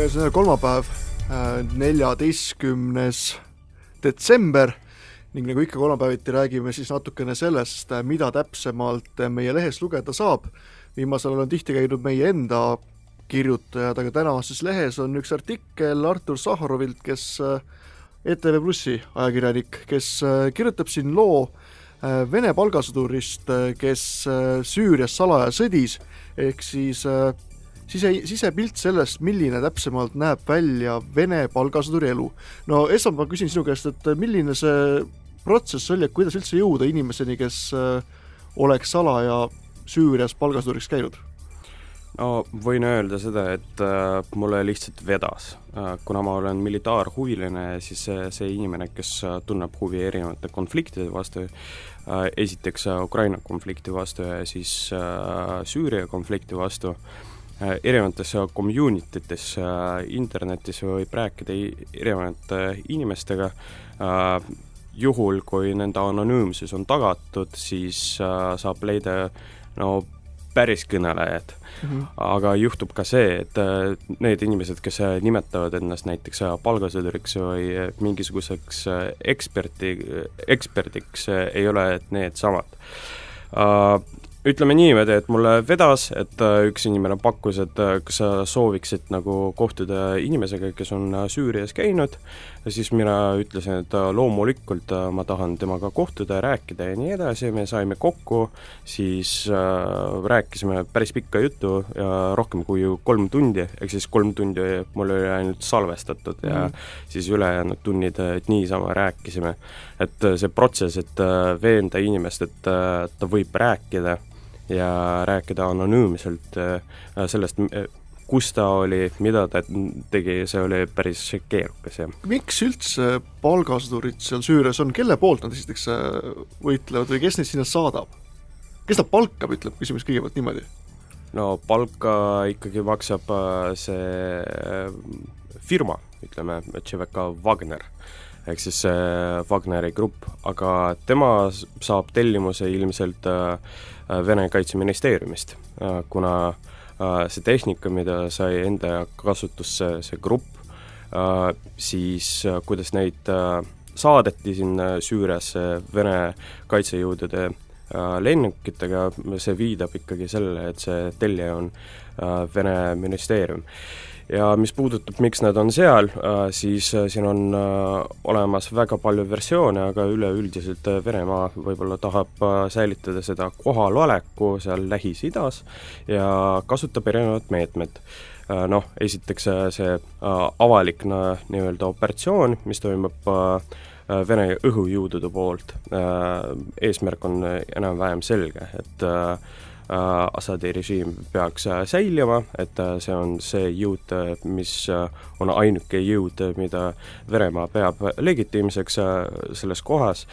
käes on kolmapäev, neljateistkümnes detsember ning nagu ikka kolmapäeviti räägime siis natukene sellest, mida täpsemalt meie lehest lugeda saab. viimasel ajal on tihti käinud meie enda kirjutajad, aga tänases lehes on üks artikkel Artur Sahharovilt, kes ETV Plussi ajakirjanik, kes kirjutab siin loo Vene palgasõdurist, kes Süürias salaja sõdis, ehk siis sise, sisepilt sellest, milline täpsemalt näeb välja Vene palgasõduri elu. no esmalt ma küsin sinu käest, et milline see protsess oli, et kuidas üldse jõuda inimeseni, kes oleks salaja Süürias palgasõduriks käinud? no võin öelda seda, et äh, mulle lihtsalt vedas äh,. kuna ma olen militaarhuviline, siis see, see inimene, kes tunneb huvi erinevate konfliktide vastu äh,, esiteks äh, Ukraina konflikti vastu ja siis äh, Süüria konflikti vastu äh,, erinevates community tes äh, internetis võib rääkida erinevate inimestega äh,, juhul, kui nende anonüümsus on tagatud, siis äh, saab leida no päris kõnelejad mm. -hmm. aga juhtub ka see, et äh, need inimesed, kes äh, nimetavad ennast näiteks äh, palgasõduriks või mingisuguseks eksperti, eksperdiks, ei ole needsamad ütleme niimoodi, et mulle vedas, et äh, üks inimene pakkus, et äh, kas sa sooviksid nagu kohtuda inimesega, kes on äh, Süürias käinud, ja siis mina ütlesin, et loomulikult ma tahan temaga kohtuda ja rääkida ja nii edasi, me saime kokku, siis rääkisime päris pikka juttu ja rohkem kui kolm tundi, ehk siis kolm tundi mul oli ainult salvestatud ja mm. siis ülejäänud tunnid, niisama rääkisime. et see protsess, et veenda inimest, et ta võib rääkida ja rääkida anonüümselt äh, sellest, äh, kus ta oli, mida ta tegi, see oli päris keerukas, jah. miks üldse palgasõdurid seal Süürias on, kelle poolt nad esiteks äh, võitlevad või kes neid sinna saadab? kes nad palkab, ütleb küsimus kõigepealt niimoodi. no palka ikkagi maksab see firma, ütleme, ČVK Wagner ehk siis see Wagneri grupp, aga tema saab tellimuse ilmselt äh, Äh, Vene kaitseministeeriumist, äh, kuna see tehnika, mida sai enda kasutusse see grupp, siis kuidas neid saadeti sinna Süüriasse Vene kaitsejõudude lennukitega, see viidab ikkagi sellele, et see tellija on Vene ministeerium ja mis puudutab, miks nad on seal, äh, siis äh, siin on äh, olemas väga palju versioone, aga üleüldiselt Venemaa võib-olla tahab säilitada seda kohaloleku seal Lähis-Idas ja kasutab erinevat meetmed noh, esiteks see avalik nii-öelda operatsioon, mis toimub Vene õhujõudude poolt, eesmärk on enam-vähem selge, et Äh, Assadi režiim peaks äh, säilima, et äh, see on see jõud, mis on ainuke jõud, mida Venemaa peab legitiimseks selles kohas.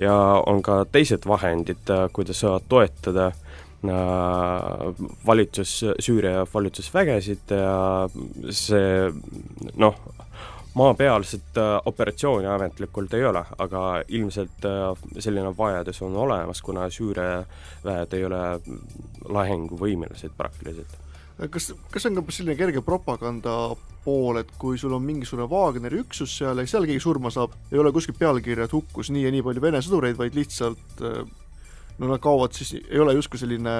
Ja on ka teised vahendid, kuidas toetada valitsus, Süüria valitsusvägesid ja see noh, maapealset äh, operatsiooni ametlikult ei ole, aga ilmselt äh, selline vajadus on olemas, kuna Süüria väed ei ole lahinguvõimelised praktiliselt. kas, kas on ka selline kerge propaganda pool, et kui sul on mingisugune Wagneri üksus seal ja seal keegi surma saab, ei ole kuskil pealkirja, et hukkus nii ja nii palju Vene sõdureid, vaid lihtsalt äh, no nad kaovad siis, ei ole justkui selline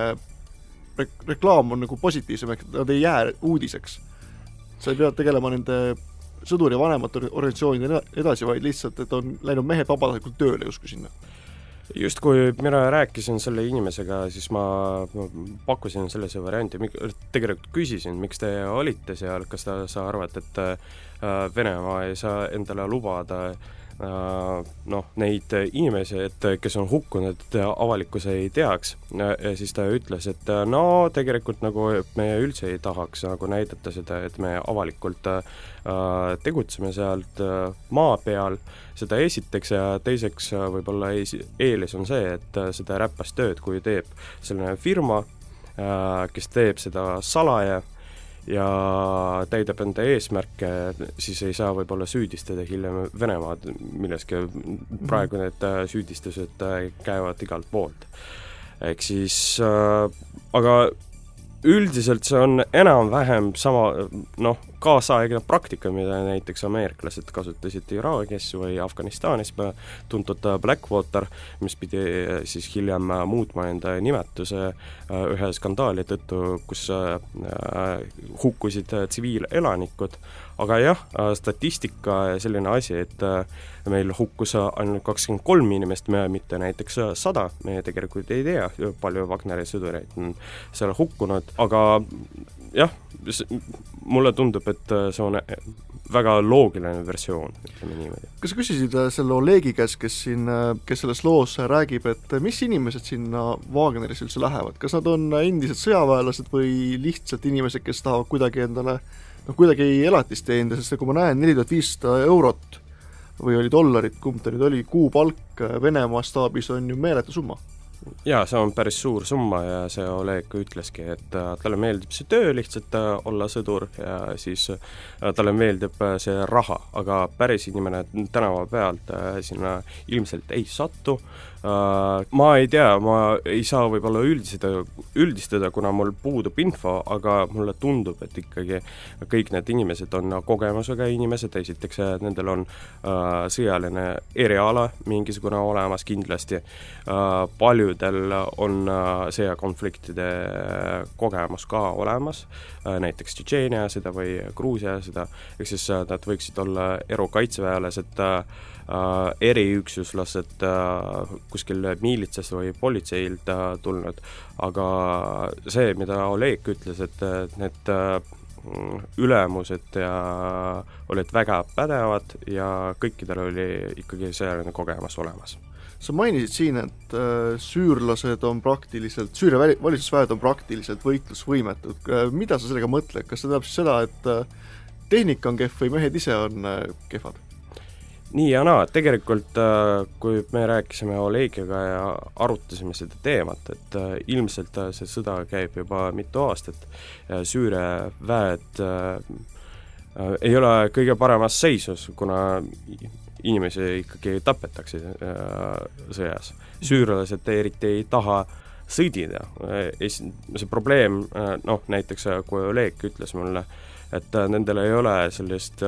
rek-, reklaam on nagu positiivsem, ehk nad ei jää uudiseks. sa ei pea tegelema nende sõduri vanemate organisatsioonidele edasi, vaid lihtsalt, et on läinud mehed vabatahtlikult tööle justkui sinna. Just kui mina rääkisin selle inimesega, siis ma pakkusin sellise varianti, tegelikult küsisin, miks te olite seal, kas ta, sa arvad, et äh, Venemaa ei saa endale lubada Äh, noh, neid inimesi, et kes on hukkunud, et avalikkus ei teaks, ja siis ta ütles, et no tegelikult nagu me üldse ei tahaks nagu näidata seda, et me avalikult äh, tegutseme sealt äh, maa peal, seda esiteks ja teiseks äh, võib-olla eelis on see, et äh, seda räpast tööd, kui teeb selline firma äh,, kes teeb seda salaja ja täidab enda eesmärke, siis ei saa võib-olla süüdistada hiljem Venemaad milleski, praegu need äh, süüdistused äh, käivad igalt poolt. ehk siis äh, aga üldiselt see on enam-vähem sama noh, kaasaegne praktika, mida näiteks ameeriklased kasutasid Iraagis või Afganistanis, tuntud Blackwater, mis pidi siis hiljem muutma enda nimetuse ühe skandaali tõttu, kus hukkusid tsiviilelanikud, aga jah, statistika selline asi, et meil hukkus ainult kakskümmend kolm inimest, mitte näiteks sada, me tegelikult ei tea, palju Wagneri sõdureid on seal hukkunud, aga jah, mulle tundub, et see on väga loogiline versioon, ütleme niimoodi. kas sa küsisid äh, selle Olegi käest, kes siin, äh, kes selles loos räägib, et mis inimesed sinna Wagnerisse üldse lähevad, kas nad on endised sõjaväelased või lihtsalt inimesed, kes tahavad kuidagi endale noh, kuidagi elatist teenida, sest kui ma näen neli tuhat viissada eurot või oli dollarit, kumb ta nüüd oli, kuupalk Venemaa mastaabis on ju meeletu summa jaa, see on päris suur summa ja see Oleg ütleski, et äh, talle meeldib see töö lihtsalt äh, olla sõdur ja siis äh, talle meeldib see raha, aga päris inimene tänava pealt sinna ilmselt ei satu, ma ei tea, ma ei saa võib-olla üldistada, üldistada, kuna mul puudub info, aga mulle tundub, et ikkagi kõik need inimesed on kogemusega inimesed, esiteks nendel on sõjaline eriala mingisugune olemas kindlasti, paljud paljudel on äh, sõjakonfliktide äh, kogemus ka olemas, äh, näiteks Tšetšeenia sõda või Gruusia sõda, ehk siis nad võiksid olla erukaitseväelased, eriüksuslased kuskil miilitsast või politseilt tulnud, aga see, mida Oleg ütles, et need ülemused ja olid väga pädevad ja kõikidel oli ikkagi sõjaline kogemus olemas. Sa mainisid siin, et äh, süürlased on praktiliselt, Süüria väli-, valitsusväed on praktiliselt võitlusvõimetud, äh, mida sa sellega mõtled, kas see tähendab siis seda, et äh, tehnika on kehv või mehed ise on äh, kehvad? Nii ja naa, tegelikult äh, kui me rääkisime Olegiga ja arutasime seda teemat, et äh, ilmselt äh, see sõda käib juba mitu aastat, Süüria väed ei ole kõige paremas seisus, kuna inimesi ikkagi tapetakse äh, sõjas. süürlased eriti ei taha sõdida, see probleem, äh, noh näiteks äh, kui Oleg ütles mulle, et nendel ei ole sellist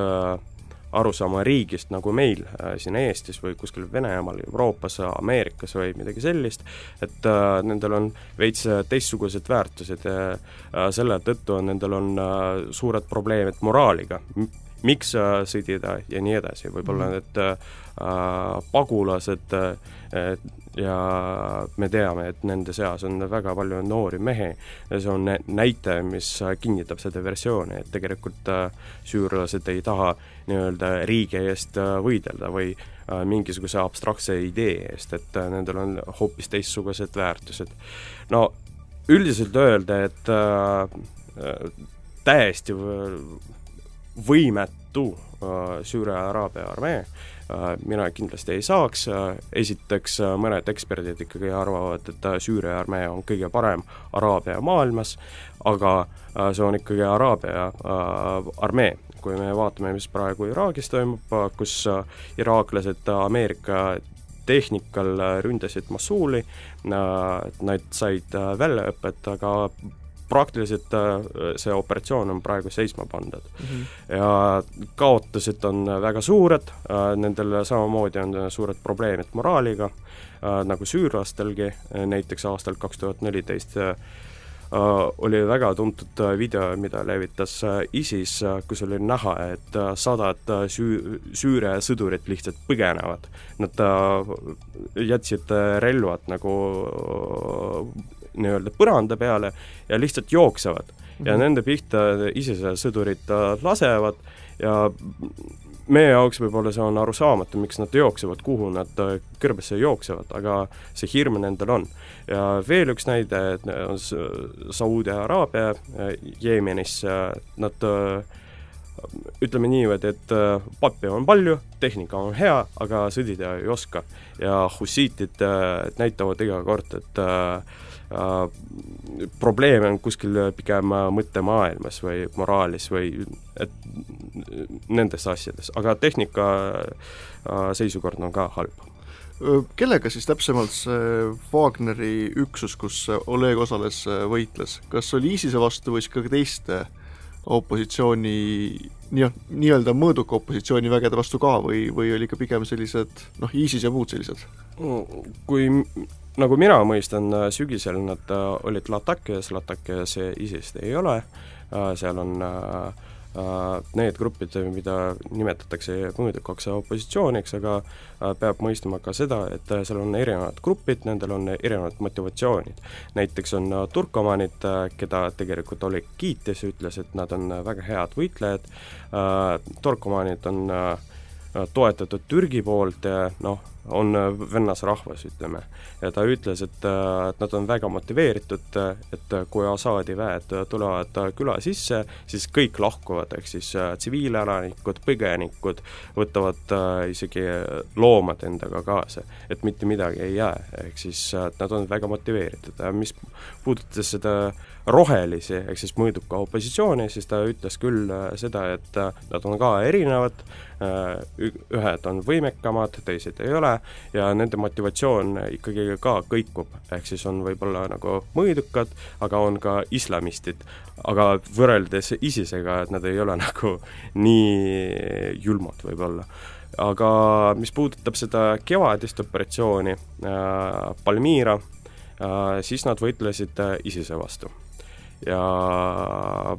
arusaama riigist nagu meil siin Eestis või kuskil Venemaal, Euroopas, Ameerikas või midagi sellist, et nendel on veits teistsugused väärtused ja selle tõttu on nendel on suured probleemid moraaliga miks sõdida ja nii edasi, võib-olla mm. need äh, pagulased äh, ja me teame, et nende seas on väga palju noori mehi ja see on näitaja, mis kinnitab seda versiooni, et tegelikult äh, süürlased ei taha nii-öelda riigi eest äh, võidelda või äh, mingisuguse abstraktse idee eest, et äh, nendel on hoopis teistsugused väärtused. no üldiselt öelda, et äh, äh täiesti võimetu äh, Süüria Araabia armee, äh, mina kindlasti ei saaks, äh, esiteks mõned eksperdid ikkagi arvavad, et Süüria armee on kõige parem Araabia maailmas, aga see on ikkagi Araabia armee, kui me vaatame, mis praegu Iraagis toimub, kus iraaklased Ameerika tehnikal ründasid Mossuuli, nad said väljaõpet, aga praktiliselt äh, see operatsioon on praegu seisma pandud mm. -hmm. ja kaotused on väga suured, äh, nendel samamoodi on suured probleemid moraaliga, äh, nagu süürlastelgi, näiteks aastal kaks tuhat neliteist oli väga tuntud video, mida levitas ISIS, kus oli näha, et sadad süü-, Süüria sõdurid lihtsalt põgenevad. Nad jätsid relvad nagu nii-öelda põranda peale ja lihtsalt jooksevad mm. -hmm. ja mhm. nende pihta isesõdurid lasevad ja meie jaoks võib-olla see on arusaamatu, miks nad jooksevad, kuhu nad kõrbesse jooksevad, aga see hirm nendel on. ja veel üks näide on Saudi Araabia Jeemenis, nad ütleme niimoodi, et pappi on palju, tehnika on hea, aga sõdida ei oska. ja hussiitid näitavad iga kord, et äh, Äh, probleem on kuskil pigem mõttemaailmas või moraalis või et nendes asjades, aga tehnika äh, seisukord on ka halb. kellega siis täpsemalt see Wagneri üksus, kus Oleg osales, võitles, kas oli ISISe vastu või siis ka teiste opositsiooni nii, nii-öelda mõõduka opositsioonivägede vastu ka või, või oli ikka pigem sellised noh, ISIS ja muud sellised? kui nagu mina mõistan, sügisel nad olid Latakias, Latakias ISIS-t ei ole, seal on äh, Äh, need grupid, mida nimetatakse mõõdukaks opositsiooniks, aga äh, peab mõistma ka seda, et äh, seal on erinevad grupid, nendel on erinevad motivatsioonid. näiteks on turkomanid, keda tegelikult Oleg kiitis, ütles, et nad on väga head võitlejad, turkomanid on toetatud Türgi poolt ja noh, on äh, vennasrahvas, ütleme. ja ta ütles, et, äh, et nad on väga motiveeritud, et kui Assaadi väed tulevad küla sisse, siis kõik lahkuvad, ehk siis äh, tsiviilelanikud, põgenikud võtavad isegi loomad endaga kaasa, et mitte midagi ei jää, ehk siis nad on väga motiveeritud, mis puudutas seda rohelisi, ehk siis mõõduka opositsiooni, siis ta ütles küll seda, et nad on ka erinevad, ühed on võimekamad, teised ei ole, ja nende motivatsioon ikkagi ka kõikub, ehk siis on võib-olla nagu mõõdukad, aga on ka islamistid. aga võrreldes ISISega, et nad ei ole nagu nii julmad võib-olla. Aga mis puudutab seda kevadist operatsiooni äh,, Palmira äh,, siis nad võitlesid äh, ISISe vastu ja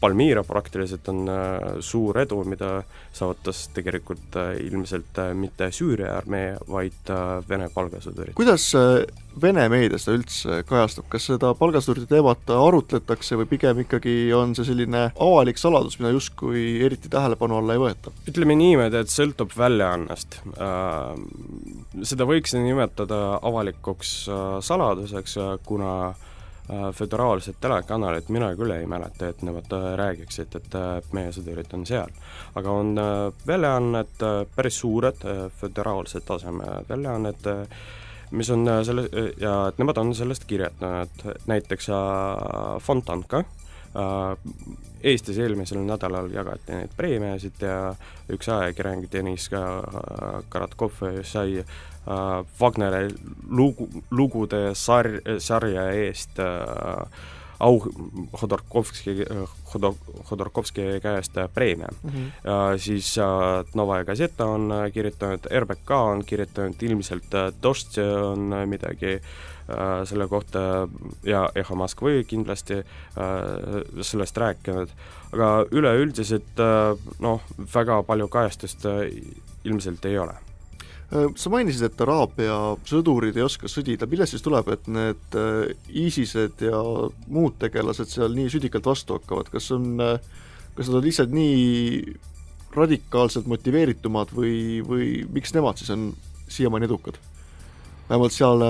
Palmira praktiliselt on äh, suur edu, mida saavutas tegelikult äh, ilmselt äh, mitte Süüria armee, vaid Vene palgasõdurid. kuidas Vene meedia seda üldse kajastab, kas seda palgasõdurite teemat arutletakse või pigem ikkagi on see selline avalik saladus, mida justkui eriti tähelepanu alla ei võeta? ütleme niimoodi, et sõltub väljaannest. Seda võiks nimetada avalikuks saladuseks, kuna Äh, föderaalsed telekanalid, mina küll ei mäleta, et nemad äh, räägiksid, et äh, meie sõdurid on seal. aga on väljaanned, päris suured föderaalse taseme väljaanned, mis on selle, ja et nemad on sellest kirjutanud, näiteks Fontanka, Eestis eelmisel nädalal jagati neid preemiasid ja üks ajakirjanik Deniss Karatkov sai äh, Wagneri lugu, lugude sar-, sarja eest äh, au Hodorkovski, Hodor-, Hodorkovski käest preemia mm. -hmm. ja siis äh, Novaja Gazeta on kirjutanud, RBK on kirjutanud, ilmselt äh, Dost on midagi äh, selle kohta ja Eho Moskvõi kindlasti äh, sellest rääkinud, aga üleüldiselt äh, noh, väga palju kajastust äh, ilmselt ei ole. Äh, sa mainisid, et Araabia sõdurid ei oska sõdida, millest siis tuleb, et need äh, ISISed ja muud tegelased seal nii südikalt vastu hakkavad, kas on, äh, kas nad on lihtsalt nii radikaalselt motiveeritumad või, või miks nemad siis on siiamaani edukad? vähemalt seal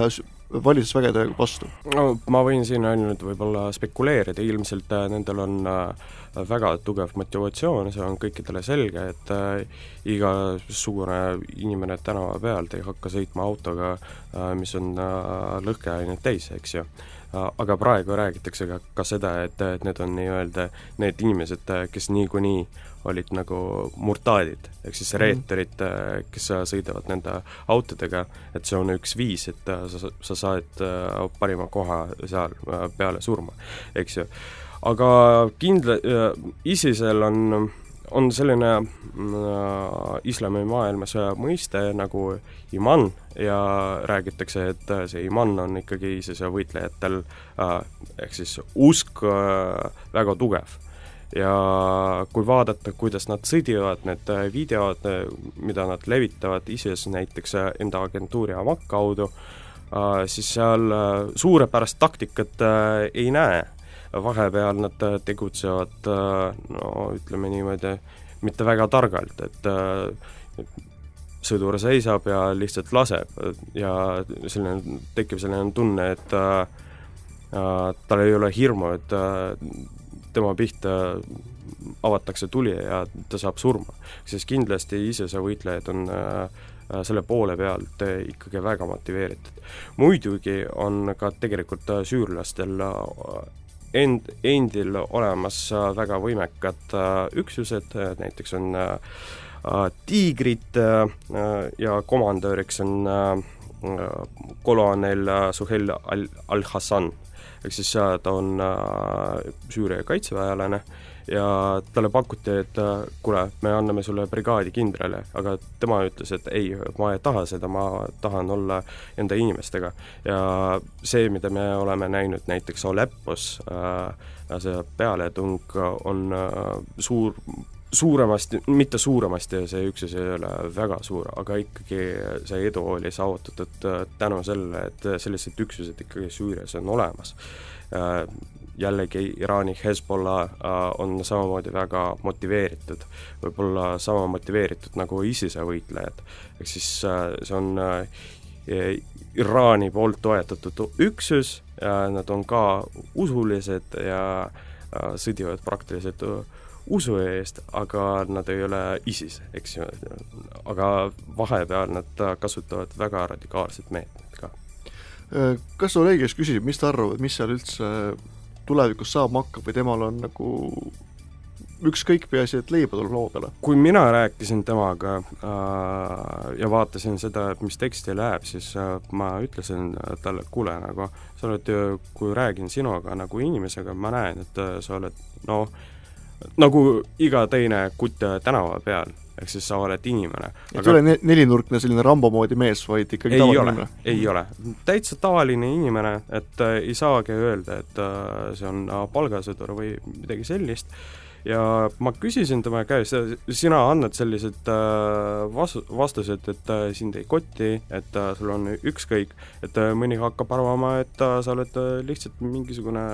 valitsusvägede vastu? no ma võin siin ainult võib-olla spekuleerida, ilmselt nendel on äh, väga tugev motivatsioon, see on kõikidele selge, et äh, igasugune inimene tänava pealt ei hakka sõitma autoga äh,, mis on äh, lõhkeainet täis, eks ju äh,. Aga praegu räägitakse ka, ka seda, et, et need on nii-öelda need inimesed, äh, kes niikuinii olid nagu murtaadid, ehk siis mhm. reeturid, äh, kes sõidavad nende autodega, et see on üks viis, et sa, sa saad parima koha seal peale surma, eks ju aga kindla-, äh, ISISel on, on selline äh, islamimaailmas mõiste nagu iman ja räägitakse, et see iman on ikkagi ISISe võitlejatel äh, ehk siis usk äh, väga tugev. Ja kui vaadata, kuidas nad sõdivad, need videod, mida nad levitavad ISIS näiteks enda agentuuri Amak kaudu, siis seal suurepärast taktikat ei näe vahepeal nad äh, tegutsevad äh, no ütleme niimoodi, mitte väga targalt, et äh, sõdur seisab ja lihtsalt laseb ja selline, tekib selline tunne, et tal ei ole hirmu, et tema pihta avatakse tuli ja ta saab surma. sest kindlasti ISISe võitlejad on selle poole pealt ikkagi väga motiveeritud. muidugi on ka tegelikult süürlastel end, endil olemas äh, väga võimekad äh, üksused, äh, näiteks on tiigrid ja komandöriks on kolonel Suhel al-, al-Hassan, ehk siis ta on Süüria kaitseväelane ja talle pakuti, et kuule, me anname sulle brigaadi kindrali, aga tema ütles, et ei, ma ei taha seda, ma tahan olla enda inimestega. ja see, mida me oleme näinud näiteks Aleppos äh,, see pealetung on äh, suur suuremasti, mitte suuremasti, see üksus ei ole väga suur, aga ikkagi see edu oli saavutatud äh, tänu sellele, et sellised üksused ikkagi Süürias on olemas. Äh, jällegi Iraani Hezbollah on samamoodi väga motiveeritud, võib-olla sama motiveeritud nagu ISISe võitlejad. ehk siis see on Iraani poolt toetatud üksus, nad on ka usulised ja sõdivad praktiliselt usu eest, aga nad ei ole ISIS, eks ju. aga vahepeal nad kasutavad väga radikaalseid meetmeid ka. kas Oleg küsib, mis ta arvab, mis seal üldse tulevikus saama hakkab või temal on nagu ükskõik, peaasi, et leiba tuleb loo peale. kui mina rääkisin temaga äh, ja vaatasin seda, et mis teksti läheb, siis äh, ma ütlesin talle, et kuule, nagu sa oled ju, kui räägin sinuga nagu inimesega, ma näen, et äh, sa oled noh, nagu iga teine kutt tänava peal, ehk siis sa oled inimene. et ei ole ne-, nelinurkne selline Rambo moodi mees, vaid ikkagi ei tavaline inimene? ei ole, täitsa tavaline inimene, et äh, ei saagi öelda, et äh, see on äh, palgasõdur või midagi sellist, ja ma küsisin tema käest, sina annad sellised äh, vas-, vastused, et äh, sind ei koti, et äh, sul on ükskõik, et mõni hakkab arvama, et sa oled lihtsalt mingisugune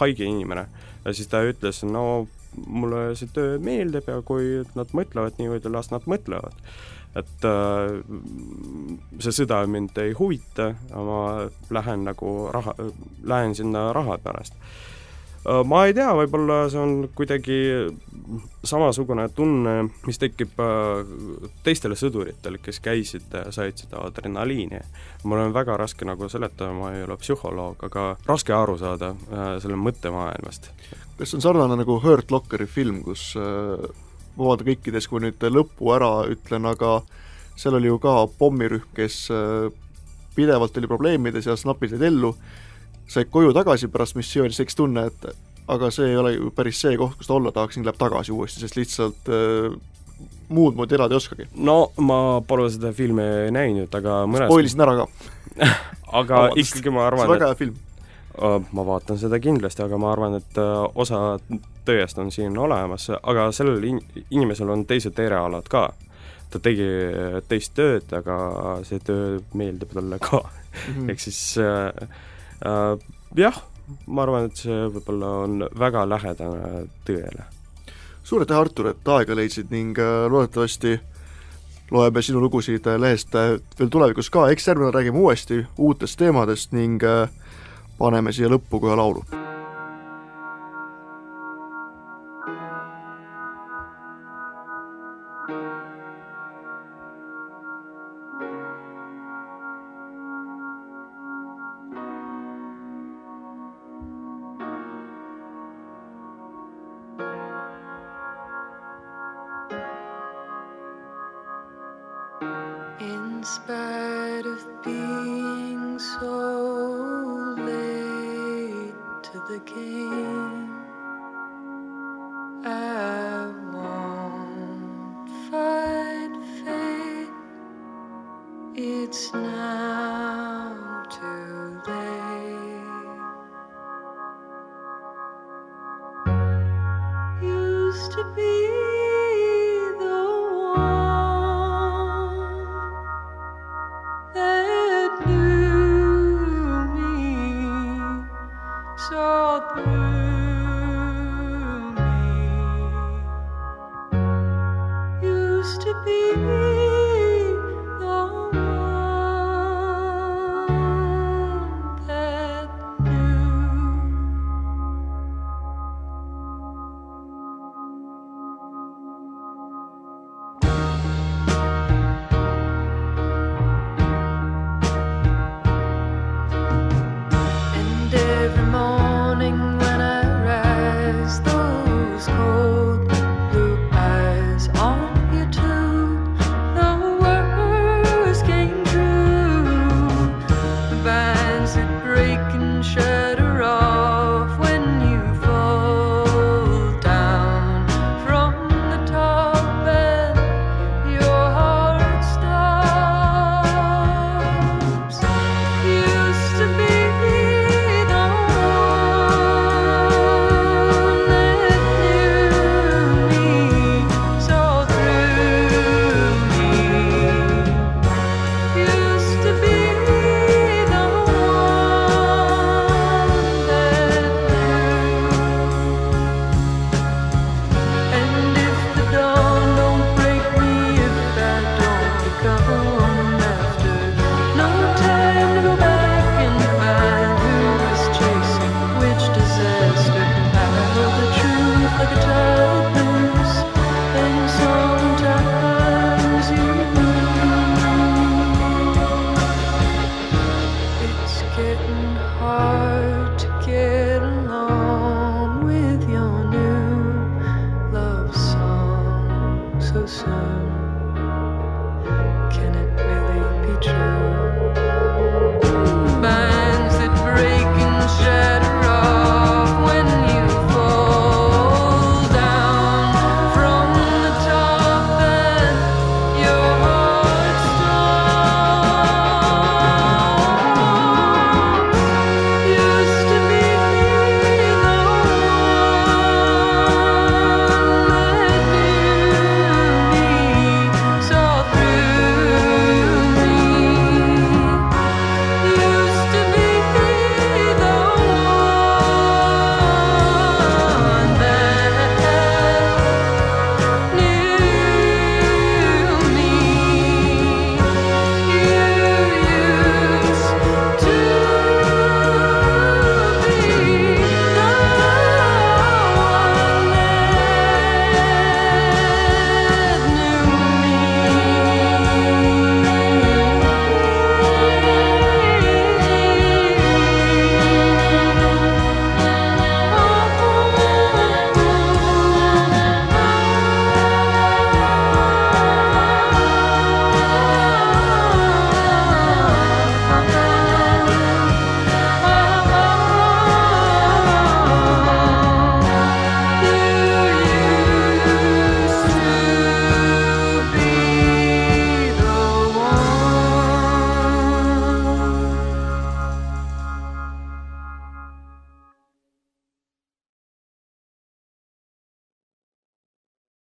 haige inimene. ja siis ta ütles, no mulle see töö meeldib ja kui nad mõtlevad niimoodi, las nad mõtlevad. et see sõda mind ei huvita, ma lähen nagu raha, lähen sinna raha pärast ma ei tea, võib-olla see on kuidagi samasugune tunne, mis tekib äh, teistele sõduritel, kes käisid, said seda adrenaliini. mul on väga raske nagu seletada, ma ei ole psühholoog, aga raske aru saada äh, selle mõttemaailmast kas see on sarnane nagu Hurt Lockeri film, kus äh, vabanda kõikides, kui nüüd lõpu ära ütlen, aga seal oli ju ka pommirühm, kes äh, pidevalt oli probleemides ja snapis neid ellu, said koju tagasi pärast missiooni, siis tekkis tunne, et aga see ei ole ju päris see koht, kus ta olla tahaks, ning läheb tagasi uuesti, sest lihtsalt äh, muud moodi elada ei oskagi. no ma pole seda filmi näinud, aga mõnes spoilisin ära ka aga ikkagi ma arvan, et väga hea film ma vaatan seda kindlasti, aga ma arvan, et äh, osa tõest on siin olemas, aga sellel in-, inimesel on teised erialad ka. ta tegi teist tööd, aga see töö meeldib talle ka mm -hmm. ehk siis äh, jah, ma arvan, et see võib-olla on väga lähedane tõele. suur aitäh, Artur, et aega leidsid ning loodetavasti loeme sinu lugusid lehest veel tulevikus ka, eks järgmine räägime uuesti uutest teemadest ning äh, paneme siia lõppu kohe laulu in spite of being so late to the game. To be